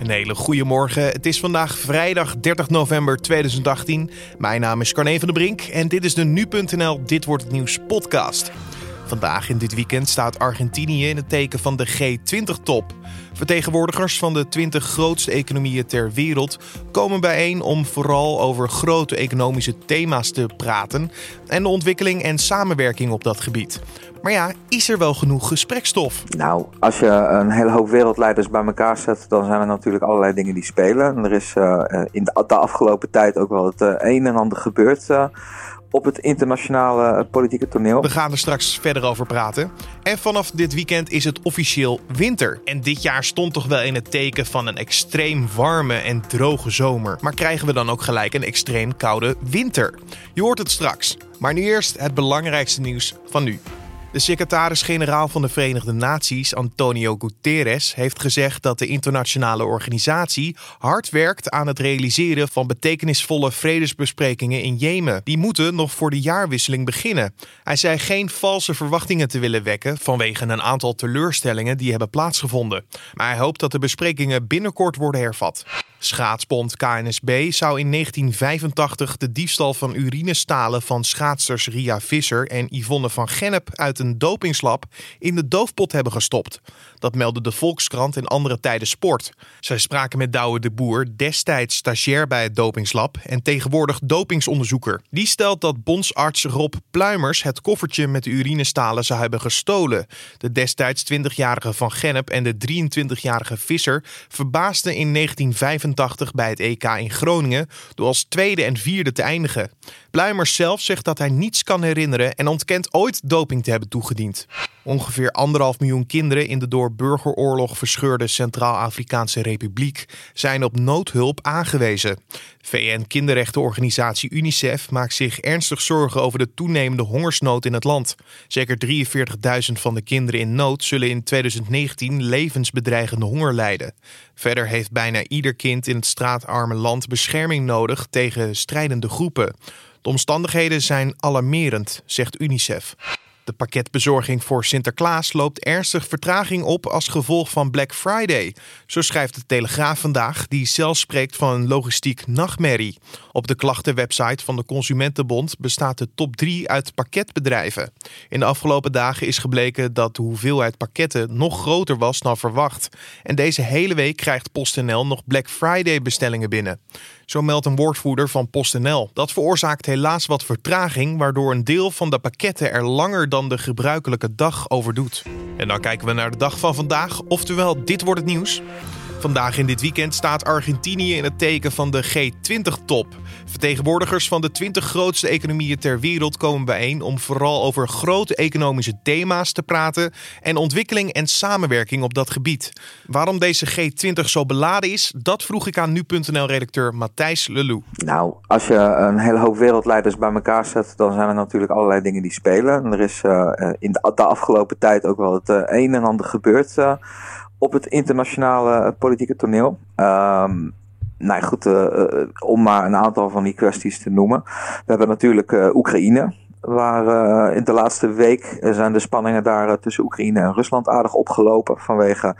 Een hele goede morgen. Het is vandaag vrijdag 30 november 2018. Mijn naam is Carne van der Brink en dit is de Nu.nl Dit Wordt Het Nieuws podcast. Vandaag in dit weekend staat Argentinië in het teken van de G20-top. Vertegenwoordigers van de 20 grootste economieën ter wereld komen bijeen om vooral over grote economische thema's te praten en de ontwikkeling en samenwerking op dat gebied. Maar ja, is er wel genoeg gesprekstof? Nou, als je een hele hoop wereldleiders bij elkaar zet, dan zijn er natuurlijk allerlei dingen die spelen. En er is uh, in de, afgelopen tijd ook wel het uh, een en ander gebeurd. Uh, op het internationale politieke toneel. We gaan er straks verder over praten. En vanaf dit weekend is het officieel winter. En dit jaar stond toch wel in het teken van een extreem warme en droge zomer. Maar krijgen we dan ook gelijk een extreem koude winter? Je hoort het straks. Maar nu eerst het belangrijkste nieuws van nu. De secretaris-generaal van de Verenigde Naties, Antonio Guterres, heeft gezegd dat de internationale organisatie hard werkt aan het realiseren van betekenisvolle vredesbesprekingen in Jemen. Die moeten nog voor de jaarwisseling beginnen. Hij zei geen valse verwachtingen te willen wekken vanwege een aantal teleurstellingen die hebben plaatsgevonden. Maar hij hoopt dat de besprekingen binnenkort worden hervat. Schaatsbond KNSB zou in 1985 de diefstal van urinestalen van schaatsters Ria Visser en Yvonne van Gennep uit een dopingslab in de doofpot hebben gestopt. Dat meldde de Volkskrant en andere tijden sport. Zij spraken met Douwe de Boer, destijds stagiair bij het dopingslab en tegenwoordig dopingsonderzoeker. Die stelt dat bondsarts Rob Pluimers het koffertje met de urinestalen zou hebben gestolen. De destijds 20-jarige Van Gennep en de 23-jarige Visser verbaasden in 1985 bij het EK in Groningen door als tweede en vierde te eindigen. Pluimers zelf zegt dat hij niets kan herinneren en ontkent ooit doping te hebben toegediend. Ongeveer anderhalf miljoen kinderen in de door burgeroorlog verscheurde Centraal-Afrikaanse Republiek zijn op noodhulp aangewezen. VN-kinderrechtenorganisatie UNICEF maakt zich ernstig zorgen over de toenemende hongersnood in het land. Zeker 43.000 van de kinderen in nood zullen in 2019 levensbedreigende honger lijden. Verder heeft bijna ieder kind in het straatarme land bescherming nodig tegen strijdende groepen. De omstandigheden zijn alarmerend, zegt UNICEF. De pakketbezorging voor Sinterklaas loopt ernstig vertraging op als gevolg van Black Friday. Zo schrijft de Telegraaf vandaag, die zelf spreekt van een logistiek nachtmerrie. Op de klachtenwebsite van de Consumentenbond bestaat de top 3 uit pakketbedrijven. In de afgelopen dagen is gebleken dat de hoeveelheid pakketten nog groter was dan verwacht. En deze hele week krijgt PostNL nog Black Friday bestellingen binnen. Zo meldt een woordvoerder van PostNL. Dat veroorzaakt helaas wat vertraging, waardoor een deel van de pakketten er langer dan de gebruikelijke dag over doet. En dan kijken we naar de dag van vandaag, oftewel dit wordt het nieuws. Vandaag in dit weekend staat Argentinië in het teken van de G20-top. Vertegenwoordigers van de 20 grootste economieën ter wereld komen bijeen om vooral over grote economische thema's te praten en ontwikkeling en samenwerking op dat gebied. Waarom deze G20 zo beladen is, dat vroeg ik aan nu.nl-redacteur Matthijs Lelou. Nou, als je een hele hoop wereldleiders bij elkaar zet, dan zijn er natuurlijk allerlei dingen die spelen. En er is uh, in de, afgelopen tijd ook wel het uh, een en ander gebeurd. Uh, op het internationale politieke toneel. Um, nou goed, uh, om maar een aantal van die kwesties te noemen. We hebben natuurlijk Oekraïne. Waar in de laatste week zijn de spanningen daar tussen Oekraïne en Rusland aardig opgelopen. Vanwege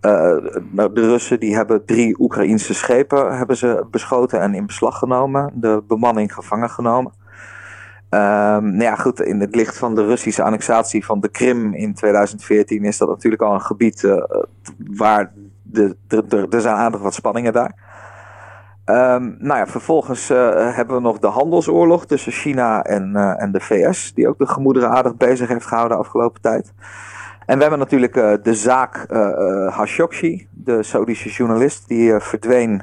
de Russen die hebben drie Oekraïnse schepen hebben ze beschoten en in beslag genomen. De bemanning gevangen genomen. Um, nou ja, goed, in het licht van de Russische annexatie van de Krim in 2014 is dat natuurlijk al een gebied uh, waar er zijn aardig wat spanningen daar. Um, nou ja, vervolgens uh, hebben we nog de handelsoorlog tussen China en, uh, en de VS, die ook de gemoederen aardig bezig heeft gehouden de afgelopen tijd. En we hebben natuurlijk de zaak Khashoggi, de Saudische journalist, die verdween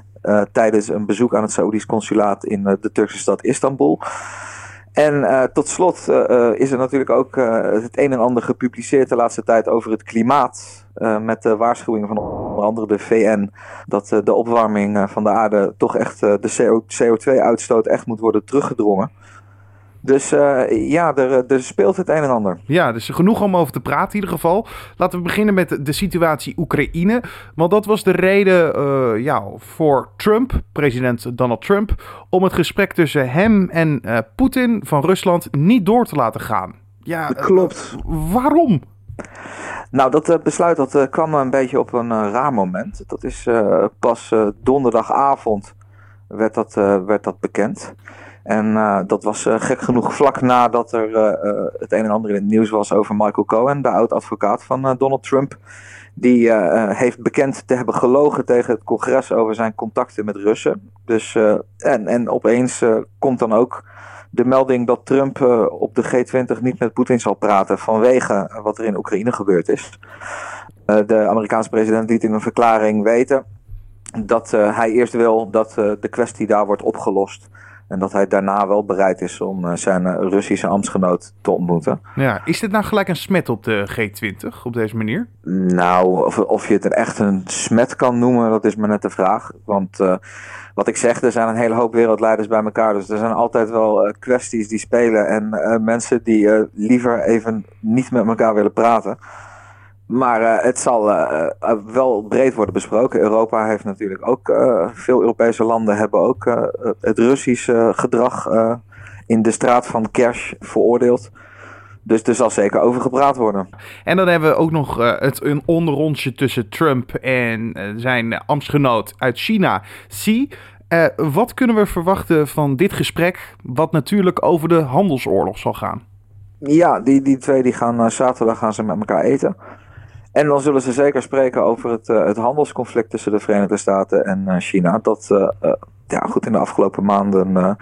tijdens een bezoek aan het Saoedisch consulaat in de Turkse stad Istanbul. En uh, tot slot uh, is er natuurlijk ook het een en ander gepubliceerd de laatste tijd over het klimaat. met de waarschuwingen van onder andere de VN dat de opwarming van de aarde toch echt de CO2-uitstoot echt moet worden teruggedrongen. Dus uh, ja, er, er, speelt het een en ander. Ja, dus genoeg om over te praten in ieder geval. Laten we beginnen met de situatie Oekraïne. Want dat was de reden uh, ja, voor Trump, president Donald Trump, om het gesprek tussen hem en uh, Poetin van Rusland niet door te laten gaan. Ja, klopt. waarom? Nou, dat besluit dat, kwam een beetje op een raar moment. Dat is pas donderdagavond werd dat, werd dat bekend. En dat was gek genoeg vlak nadat er het een en ander in het nieuws was over Michael Cohen, de oud-advocaat van Donald Trump. Die heeft bekend te hebben gelogen tegen het congres over zijn contacten met Russen. Dus, en, en opeens komt dan ook de melding dat Trump op de G20 niet met Poetin zal praten vanwege wat er in Oekraïne gebeurd is. de Amerikaanse president liet in een verklaring weten dat hij eerst wil dat de kwestie daar wordt opgelost. En dat hij daarna wel bereid is om eh, zijn eh, Russische ambtsgenoot te ontmoeten. Ja, is dit nou gelijk een smet op de G20 op deze manier? Nou, of, of je het er echt een smet kan noemen, dat is maar net de vraag. Want uh, wat ik zeg, er zijn een hele hoop wereldleiders bij elkaar. Dus er zijn altijd wel uh, kwesties die spelen. En uh, mensen die liever even niet met elkaar willen praten. Maar uh, het zal uh, wel breed worden besproken. Europa heeft natuurlijk ook, veel Europese landen hebben ook het Russische gedrag in de straat van Kersh veroordeeld. Dus er zal zeker over gepraat worden. En dan hebben we ook nog het, een onderrondje tussen Trump en zijn ambtsgenoot uit China, Xi. wat kunnen we verwachten van dit gesprek, wat natuurlijk over de handelsoorlog zal gaan? Ja, die, die twee die gaan zaterdag gaan ze met elkaar eten. En dan zullen ze zeker spreken over het, uh, het handelsconflict tussen de Verenigde Staten en uh, China. Dat uh, ja, goed in de afgelopen maanden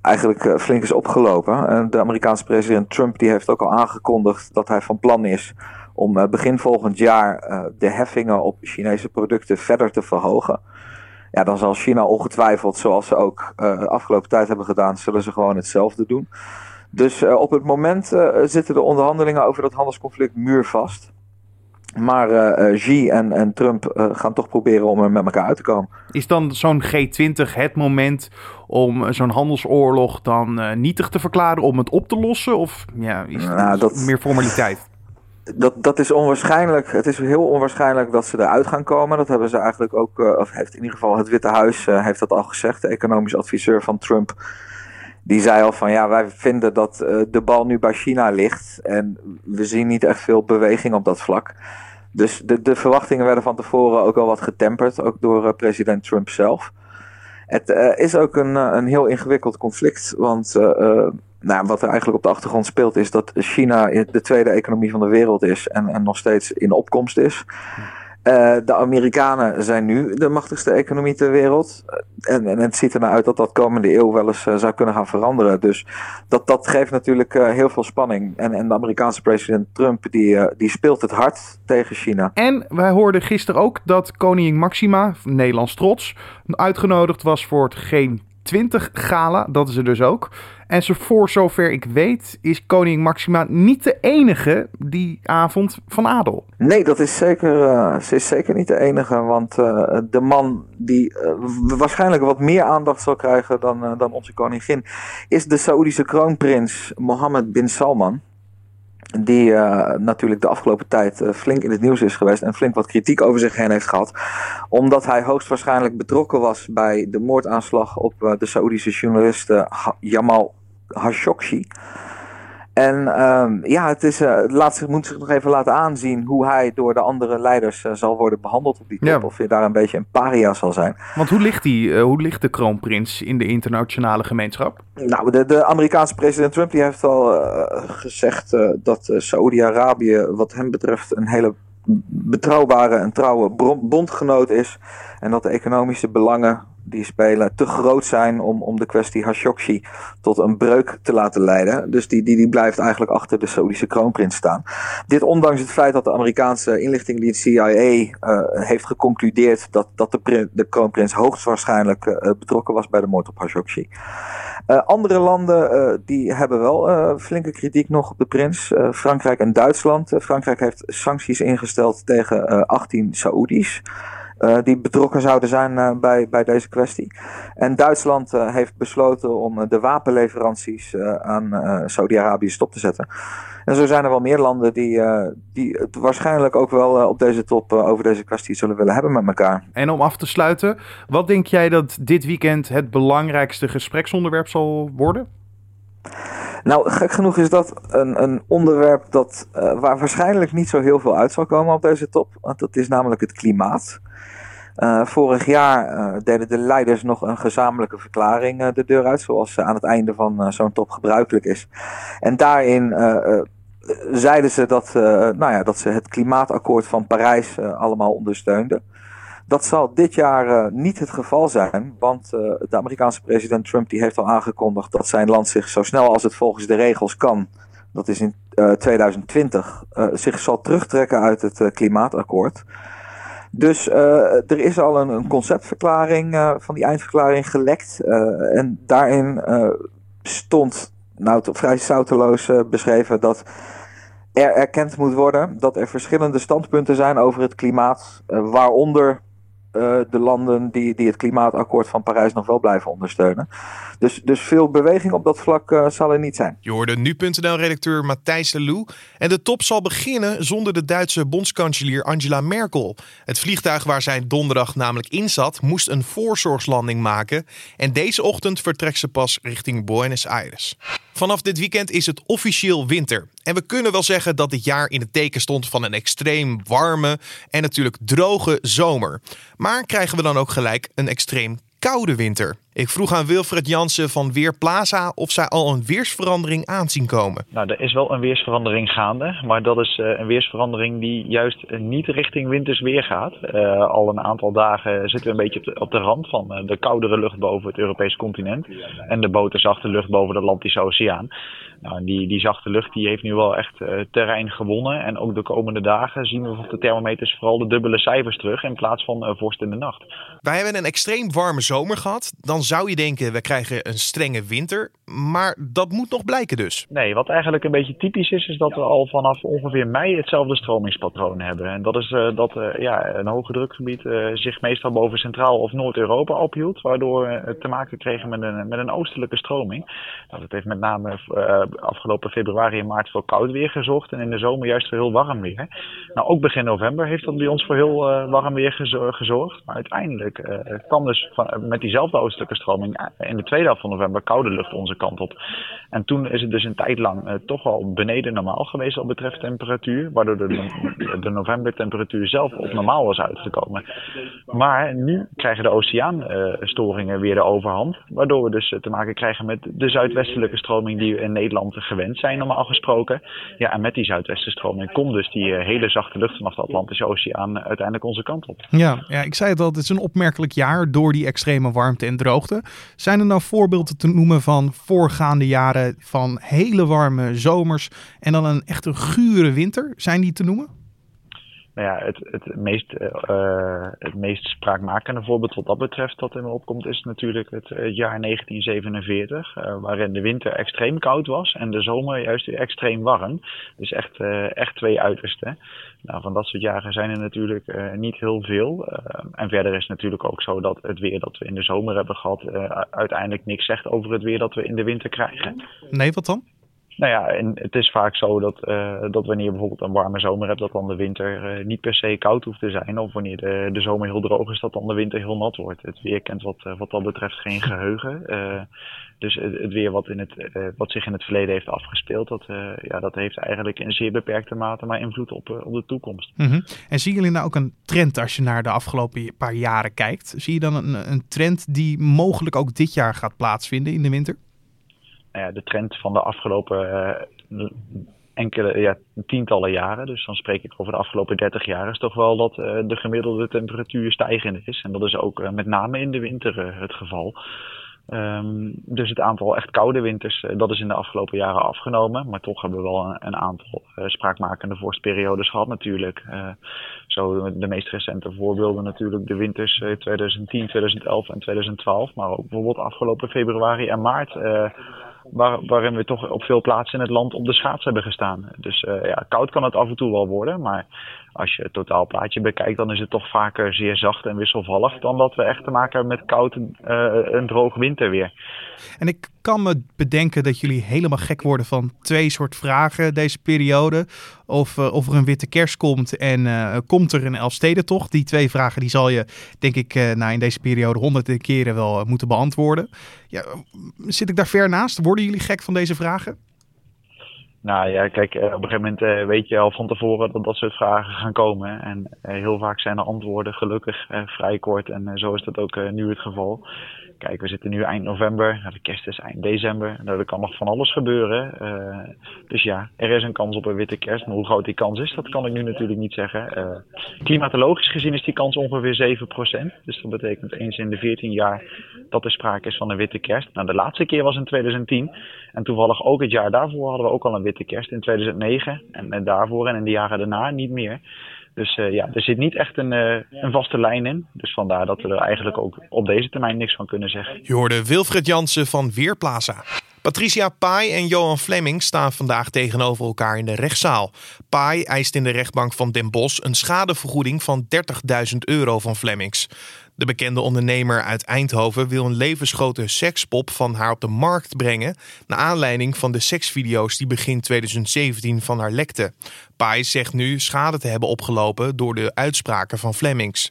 eigenlijk flink is opgelopen. En de Amerikaanse president Trump die heeft ook al aangekondigd dat hij van plan is om begin volgend jaar de heffingen op Chinese producten verder te verhogen. Ja, dan zal China ongetwijfeld, zoals ze ook de afgelopen tijd hebben gedaan, zullen ze gewoon hetzelfde doen. Dus op het moment zitten de onderhandelingen over dat handelsconflict muurvast. Maar uh, Xi en, en Trump uh, gaan toch proberen om er met elkaar uit te komen. Is dan zo'n G20 het moment om zo'n handelsoorlog dan uh, nietig te verklaren, om het op te lossen? Of ja, is het nou, dat, meer formaliteit? Dat, dat is onwaarschijnlijk. Het is heel onwaarschijnlijk dat ze eruit gaan komen. Dat hebben ze eigenlijk ook, of heeft in ieder geval het Witte Huis heeft dat al gezegd. De economisch adviseur van Trump die zei al van ja, wij vinden dat uh, de bal nu bij China ligt. En we zien niet echt veel beweging op dat vlak. Dus de, de verwachtingen werden van tevoren ook al wat getemperd, ook door uh, president Trump zelf. Het uh, is ook een, een heel ingewikkeld conflict, want nou, wat er eigenlijk op de achtergrond speelt is dat China de tweede economie van de wereld is en, en nog steeds in opkomst is. Uh, de Amerikanen zijn nu de machtigste economie ter wereld. En, en het ziet er nou uit dat dat komende eeuw wel eens uh, zou kunnen gaan veranderen. Dus dat, dat geeft natuurlijk heel veel spanning. En, en de Amerikaanse president Trump die, die speelt het hard tegen China. En wij hoorden gisteren ook dat koningin Maxima, Nederlands trots, uitgenodigd was voor het G20 gala. Dat is er dus ook. En voor zover ik weet, is koning Maxima niet de enige die avond van adel. Nee, dat is zeker, ze is zeker niet de enige. Want uh, de man die uh, waarschijnlijk wat meer aandacht zal krijgen dan, dan onze koningin, is de Saoedische kroonprins Mohammed bin Salman. Die natuurlijk de afgelopen tijd flink in het nieuws is geweest en flink wat kritiek over zich heen heeft gehad. Omdat hij hoogstwaarschijnlijk betrokken was bij de moordaanslag op de Saoedische journalist Jamal Khashoggi. En um, ja, het, is, uh, laat zich, moet zich nog even laten aanzien hoe hij door de andere leiders uh, zal worden behandeld op die top. Ja. Of je daar een beetje een paria zal zijn. Want hoe ligt, die, uh, hoe ligt de kroonprins in de internationale gemeenschap? Nou, de, de Amerikaanse president Trump die heeft al gezegd dat Saoedi-Arabië wat hem betreft een hele betrouwbare en trouwe bondgenoot is. En dat de economische belangen die spelen te groot zijn om, om de kwestie Khashoggi tot een breuk te laten leiden. Dus die, die, die blijft eigenlijk achter de Saoedische kroonprins staan. Dit ondanks het feit dat de Amerikaanse inlichtingendienst CIA uh, heeft geconcludeerd dat, dat de, de kroonprins hoogstwaarschijnlijk uh, betrokken was bij de moord op Khashoggi. Uh, andere landen die hebben wel flinke kritiek nog op de prins. Frankrijk en Duitsland. Frankrijk heeft sancties ingesteld tegen 18 Saoedi's. Uh, die betrokken zouden zijn uh, bij, bij deze kwestie. En Duitsland uh, heeft besloten om de wapenleveranties aan Saudi-Arabië stop te zetten. En zo zijn er wel meer landen die, die het waarschijnlijk ook wel op deze top over deze kwestie zullen willen hebben met elkaar. En om af te sluiten, wat denk jij dat dit weekend het belangrijkste gespreksonderwerp zal worden? Nou, gek genoeg is dat een, een onderwerp dat, uh, waar waarschijnlijk niet zo heel veel uit zal komen op deze top. Want dat is namelijk het klimaat. Uh, vorig jaar uh, deden de leiders nog een gezamenlijke verklaring de deur uit, zoals aan het einde van zo'n top gebruikelijk is. En daarin zeiden ze dat, nou ja, dat ze het klimaatakkoord van Parijs allemaal ondersteunden. Dat zal dit jaar uh, niet het geval zijn, want uh, de Amerikaanse president Trump die heeft al aangekondigd dat zijn land zich zo snel als het volgens de regels kan, dat is in uh, 2020, zich zal terugtrekken uit het klimaatakkoord. Dus er is al een, een conceptverklaring van die eindverklaring gelekt en daarin stond, nou vrij zouteloos beschreven, dat er erkend moet worden dat er verschillende standpunten zijn over het klimaat, waaronder uh, de landen die, die het klimaatakkoord van Parijs nog wel blijven ondersteunen. Dus, dus veel beweging op dat vlak uh, zal er niet zijn. Je hoorde nu.nl-redacteur Matthijs de Lou. En de top zal beginnen zonder de Duitse bondskanselier Angela Merkel. Het vliegtuig waar zij donderdag namelijk in zat, moest een voorzorgslanding maken. En deze ochtend vertrekt ze pas richting Buenos Aires. Vanaf dit weekend is het officieel winter. En we kunnen wel zeggen dat dit jaar in het teken stond van een extreem warme en natuurlijk droge zomer. Maar krijgen we dan ook gelijk een extreem koude winter? Ik vroeg aan Wilfred Jansen van Weerplaza of zij al een weersverandering aanzien komen. Nou, er is wel een weersverandering gaande, maar dat is uh, een weersverandering die juist niet richting winters weer gaat. Uh, al een aantal dagen zitten we een beetje op de, rand van uh, de koudere lucht boven het Europese continent en de boterzachte lucht boven de Atlantische Oceaan. Nou, die, die zachte lucht die heeft nu wel echt terrein gewonnen. En ook de komende dagen zien we op de thermometers vooral de dubbele cijfers terug in plaats van vorst in de nacht. Wij hebben een extreem warme zomer gehad. Dan zou je denken, we krijgen een strenge winter. Maar dat moet nog blijken dus. Nee, wat eigenlijk een beetje typisch is, is dat we al vanaf ongeveer mei hetzelfde stromingspatroon hebben. En dat is uh, dat ja, een hoge drukgebied zich meestal boven Centraal- of Noord-Europa ophield. Waardoor we te maken kregen met een, met een oostelijke stroming. Nou, dat heeft met name afgelopen februari en maart voor koud weer gezorgd. En in de zomer juist voor heel warm weer. Nou, ook begin november heeft dat bij ons voor heel warm weer gezorgd. Maar uiteindelijk kwam dus van, met diezelfde oostelijke stroming in de tweede helft van november koude lucht onze kant op. En toen is het dus een tijd lang toch wel beneden normaal geweest wat betreft temperatuur. Waardoor de, de novembertemperatuur zelf op normaal was uitgekomen. Maar nu krijgen de oceaanstoringen weer de overhand. Waardoor we dus te maken krijgen met de zuidwestelijke stroming die we in Nederland gewend zijn normaal gesproken. Ja, en met die zuidwestenstroming komt dus die uh, hele zachte lucht vanaf de Atlantische Oceaan uiteindelijk onze kant op. Ja, ja, ik zei het al, het is een opmerkelijk jaar door die extreme warmte en droogte. Zijn er nou voorbeelden te noemen van voorgaande jaren van hele warme zomers en dan een echt een gure winter? Zijn die te noemen? Nou ja, het, het, meest, uh, het meest spraakmakende voorbeeld wat dat betreft dat in me opkomt is natuurlijk het, het jaar 1947, uh, waarin de winter extreem koud was en de zomer juist extreem warm. Dus echt, echt twee uitersten. Nou, van dat soort jaren zijn er natuurlijk niet heel veel. En verder is het natuurlijk ook zo dat het weer dat we in de zomer hebben gehad, uiteindelijk niks zegt over het weer dat we in de winter krijgen. Nee, wat dan? Nou ja, en het is vaak zo dat, dat wanneer je bijvoorbeeld een warme zomer hebt, dat dan de winter niet per se koud hoeft te zijn. Of wanneer de, de zomer heel droog is, dat dan de winter heel nat wordt. Het weer kent wat, wat dat betreft geen geheugen. Dus het, weer wat, in het, wat zich in het verleden heeft afgespeeld, dat, ja, dat heeft eigenlijk in zeer beperkte mate maar invloed op, op de toekomst. Mm -hmm. En zien jullie nou ook een trend als je naar de afgelopen paar jaren kijkt? Zie je dan een, een trend die mogelijk ook dit jaar gaat plaatsvinden in de winter? Nou de trend van de afgelopen enkele ja, tientallen jaren, dus dan spreek ik over de afgelopen 30 jaar, is toch wel dat de gemiddelde temperatuur stijgend is. En dat is ook met name in de winter het geval. Um, dus het aantal echt koude winters, dat is in de afgelopen jaren afgenomen. Maar toch hebben we wel een, een aantal spraakmakende vorstperiodes gehad natuurlijk. Zo de meest recente voorbeelden natuurlijk de winters 2010, 2011 en 2012. Maar ook bijvoorbeeld afgelopen februari en maart waar, waarin we toch op veel plaatsen in het land op de schaats hebben gestaan. Dus uh, ja, koud kan het af en toe wel worden, maar als je het totaalplaatje bekijkt, dan is het toch vaker zeer zacht en wisselvallig dan dat we echt te maken hebben met koud en uh, droog winterweer. En ik kan me bedenken dat jullie helemaal gek worden van twee soort vragen deze periode. Of, uh, of er een witte kerst komt en uh, komt er een Elfstedentocht. Die twee vragen die zal je, denk ik, uh, nou in deze periode honderden keren wel moeten beantwoorden. Ja, zit ik daar ver naast? Worden jullie gek van deze vragen? Nou ja, kijk, op een gegeven moment weet je al van tevoren dat dat soort vragen gaan komen. En heel vaak zijn de antwoorden gelukkig vrij kort. En zo is dat ook nu het geval. Kijk, we zitten nu eind november. Nou, de kerst is eind december. Nou, er kan nog van alles gebeuren. Uh, dus ja, er is een kans op een witte kerst. Maar hoe groot die kans is, dat kan ik nu natuurlijk niet zeggen. Uh, klimatologisch gezien is die kans ongeveer 7%. Dus dat betekent eens in de 14 jaar dat er sprake is van een witte kerst. Nou, de laatste keer was in 2010. En toevallig ook het jaar daarvoor hadden we ook al een witte kerst in 2009. En, en daarvoor en in de jaren daarna niet meer. Dus uh, ja, er zit niet echt een, uh, een vaste lijn in. Dus vandaar dat we er eigenlijk ook op deze termijn niks van kunnen zeggen. Je hoorde Wilfred Jansen van Weerplaza. Patricia Pai en Johan Fleming staan vandaag tegenover elkaar in de rechtszaal. Pai eist in de rechtbank van Den Bosch een schadevergoeding van 30.000 euro van Flemings. De bekende ondernemer uit Eindhoven wil een levensgrote sekspop van haar op de markt brengen. Naar aanleiding van de seksvideo's die begin 2017 van haar lekte. Pai zegt nu schade te hebben opgelopen door de uitspraken van Flemings.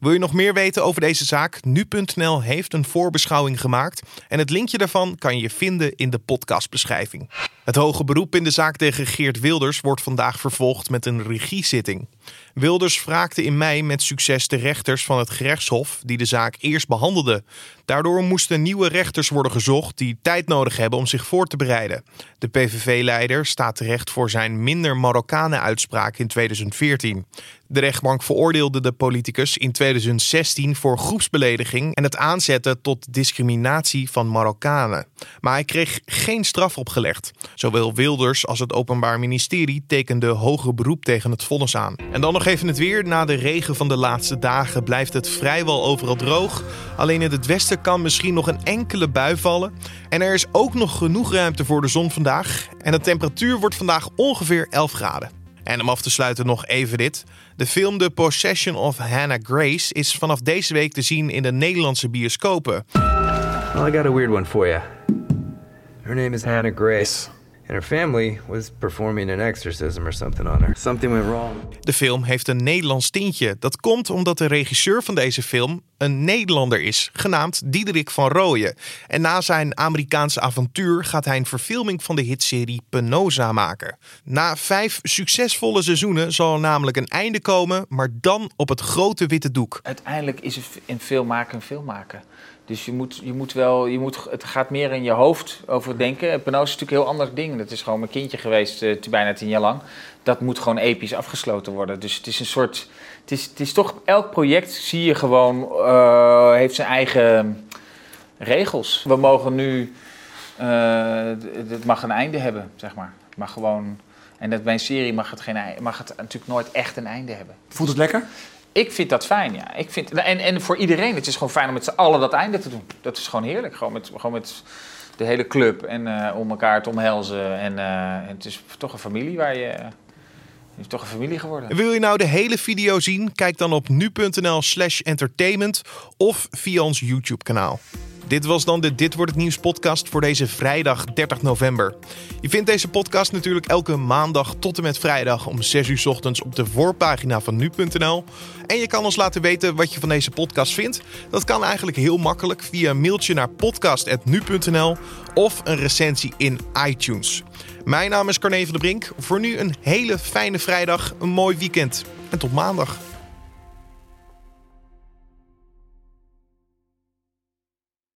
Wil je nog meer weten over deze zaak? Nu.nl heeft een voorbeschouwing gemaakt en het linkje daarvan kan je vinden in de podcastbeschrijving. Het hoge beroep in de zaak tegen Geert Wilders wordt vandaag vervolgd met een regiezitting. Wilders wraakte in mei met succes de rechters van het gerechtshof die de zaak eerst behandelden. Daardoor moesten nieuwe rechters worden gezocht die tijd nodig hebben om zich voor te bereiden. De PVV-leider staat terecht voor zijn minder Marokkanen-uitspraak in 2014. De rechtbank veroordeelde de politicus in 2016 voor groepsbelediging en het aanzetten tot discriminatie van Marokkanen. Maar hij kreeg geen straf opgelegd. Zowel Wilders als het Openbaar Ministerie tekenden hoger beroep tegen het vonnis aan. En dan nog even het weer. Na de regen van de laatste dagen blijft het vrijwel overal droog. Alleen in het westen kan misschien nog een enkele bui vallen. En er is ook nog genoeg ruimte voor de zon vandaag. En de temperatuur wordt vandaag ongeveer 11 graden. En om af te sluiten nog even dit. De film The Possession of Hannah Grace is vanaf deze week te zien in de Nederlandse bioscopen. I got a weird one for you. Her name is Hannah Grace. And her family was performing an exorcism or something on her. Something went wrong. De film heeft een Nederlands tintje. Dat komt omdat de regisseur van deze film een Nederlander is, genaamd Diederik van Rooyen. En na zijn Amerikaanse avontuur gaat hij een verfilming van de hitserie Penosa maken. Na vijf succesvolle seizoenen zal er namelijk een einde komen, maar dan op het grote witte doek. Uiteindelijk is het in film maken een film maken. Dus je moet, je moet wel, je moet, het gaat meer in je hoofd over denken. Penosa is natuurlijk een heel ander ding. Dat is gewoon mijn kindje geweest, uh, bijna tien jaar lang. Dat moet gewoon episch afgesloten worden. Dus het is een soort, het is, het is toch, elk project zie je gewoon, uh, heeft zijn eigen regels. We mogen nu, uh, het mag een einde hebben, zeg maar. Maar gewoon, en dat bij een serie mag het, geen, mag het natuurlijk nooit echt een einde hebben. Voelt het lekker? Ik vind dat fijn, ja. Ik vind, en, en voor iedereen, het is gewoon fijn om met z'n allen dat einde te doen. Dat is gewoon heerlijk. Gewoon met, gewoon met de hele club en uh, om elkaar te omhelzen. En, uh, het is toch een familie waar je... Het is toch een familie geworden. Wil je nou de hele video zien? Kijk dan op nu.nl slash entertainment of via ons YouTube kanaal. Dit was dan de Dit wordt het nieuws podcast voor deze vrijdag 30 november. Je vindt deze podcast natuurlijk elke maandag tot en met vrijdag om 6 uur ochtends op de voorpagina van nu.nl. En je kan ons laten weten wat je van deze podcast vindt. Dat kan eigenlijk heel makkelijk via een mailtje naar podcast.nu.nl of een recensie in iTunes. Mijn naam is Carne van der Brink. Voor nu een hele fijne vrijdag, een mooi weekend en tot maandag.